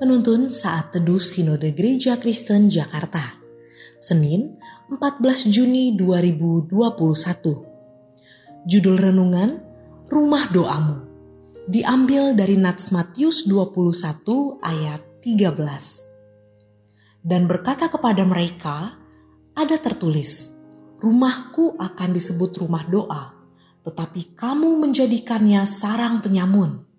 Penuntun saat teduh Sinode Gereja Kristen Jakarta. Senin, 14 Juni 2021. Judul renungan Rumah Doamu. Diambil dari Nats Matius 21 ayat 13. Dan berkata kepada mereka, ada tertulis, rumahku akan disebut rumah doa, tetapi kamu menjadikannya sarang penyamun.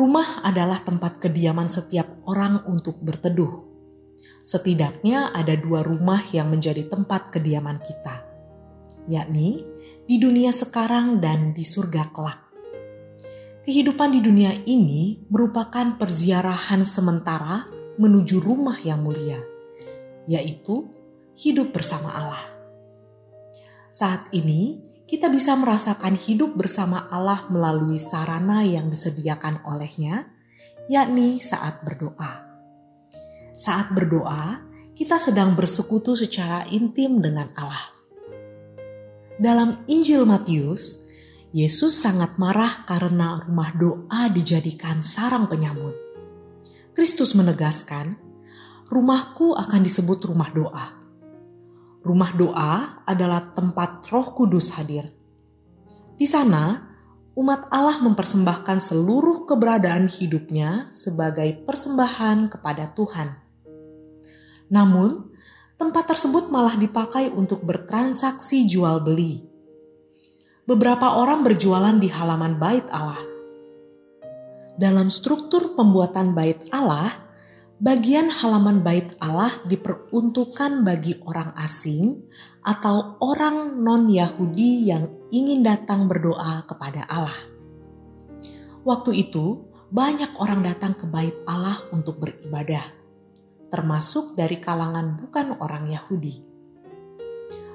Rumah adalah tempat kediaman setiap orang untuk berteduh. Setidaknya ada dua rumah yang menjadi tempat kediaman kita, yakni di dunia sekarang dan di surga kelak. Kehidupan di dunia ini merupakan perziarahan sementara menuju rumah yang mulia, yaitu hidup bersama Allah. Saat ini, kita bisa merasakan hidup bersama Allah melalui sarana yang disediakan olehnya, yakni saat berdoa. Saat berdoa, kita sedang bersekutu secara intim dengan Allah. Dalam Injil Matius, Yesus sangat marah karena rumah doa dijadikan sarang penyamun. Kristus menegaskan, "Rumahku akan disebut rumah doa." Rumah doa adalah tempat Roh Kudus hadir. Di sana, umat Allah mempersembahkan seluruh keberadaan hidupnya sebagai persembahan kepada Tuhan. Namun, tempat tersebut malah dipakai untuk bertransaksi jual beli. Beberapa orang berjualan di halaman bait Allah. Dalam struktur pembuatan bait Allah, bagian halaman bait Allah diperuntukkan bagi orang asing atau orang non-Yahudi yang ingin datang berdoa kepada Allah. Waktu itu, banyak orang datang ke bait Allah untuk beribadah, termasuk dari kalangan bukan orang Yahudi.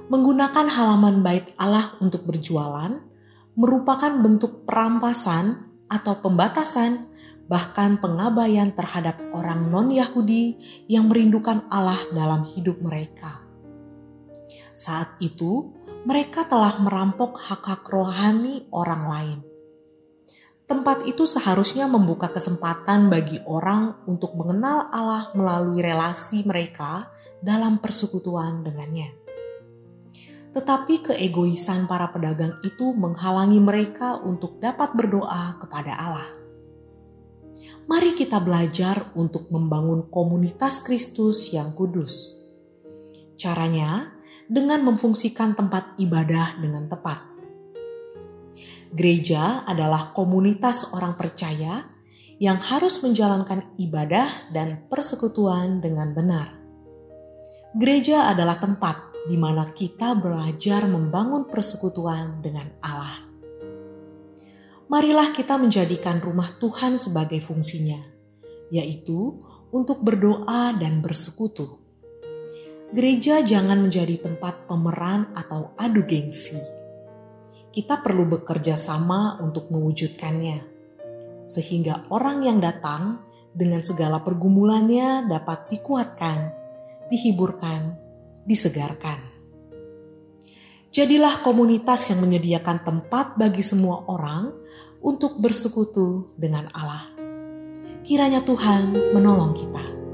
Menggunakan halaman bait Allah untuk berjualan merupakan bentuk perampasan atau pembatasan bahkan pengabaian terhadap orang non-Yahudi yang merindukan Allah dalam hidup mereka. Saat itu, mereka telah merampok hak-hak rohani orang lain. Tempat itu seharusnya membuka kesempatan bagi orang untuk mengenal Allah melalui relasi mereka dalam persekutuan dengannya. Tetapi keegoisan para pedagang itu menghalangi mereka untuk dapat berdoa kepada Allah mari kita belajar untuk membangun komunitas Kristus yang kudus. Caranya dengan memfungsikan tempat ibadah dengan tepat. Gereja adalah komunitas orang percaya yang harus menjalankan ibadah dan persekutuan dengan benar. Gereja adalah tempat di mana kita belajar membangun persekutuan dengan Allah marilah kita menjadikan rumah Tuhan sebagai fungsinya, yaitu untuk berdoa dan bersekutu. Gereja jangan menjadi tempat pemeran atau adu gengsi. Kita perlu bekerja sama untuk mewujudkannya, sehingga orang yang datang dengan segala pergumulannya dapat dikuatkan, dihiburkan, disegarkan. Jadilah komunitas yang menyediakan tempat bagi semua orang untuk bersekutu dengan Allah. Kiranya Tuhan menolong kita.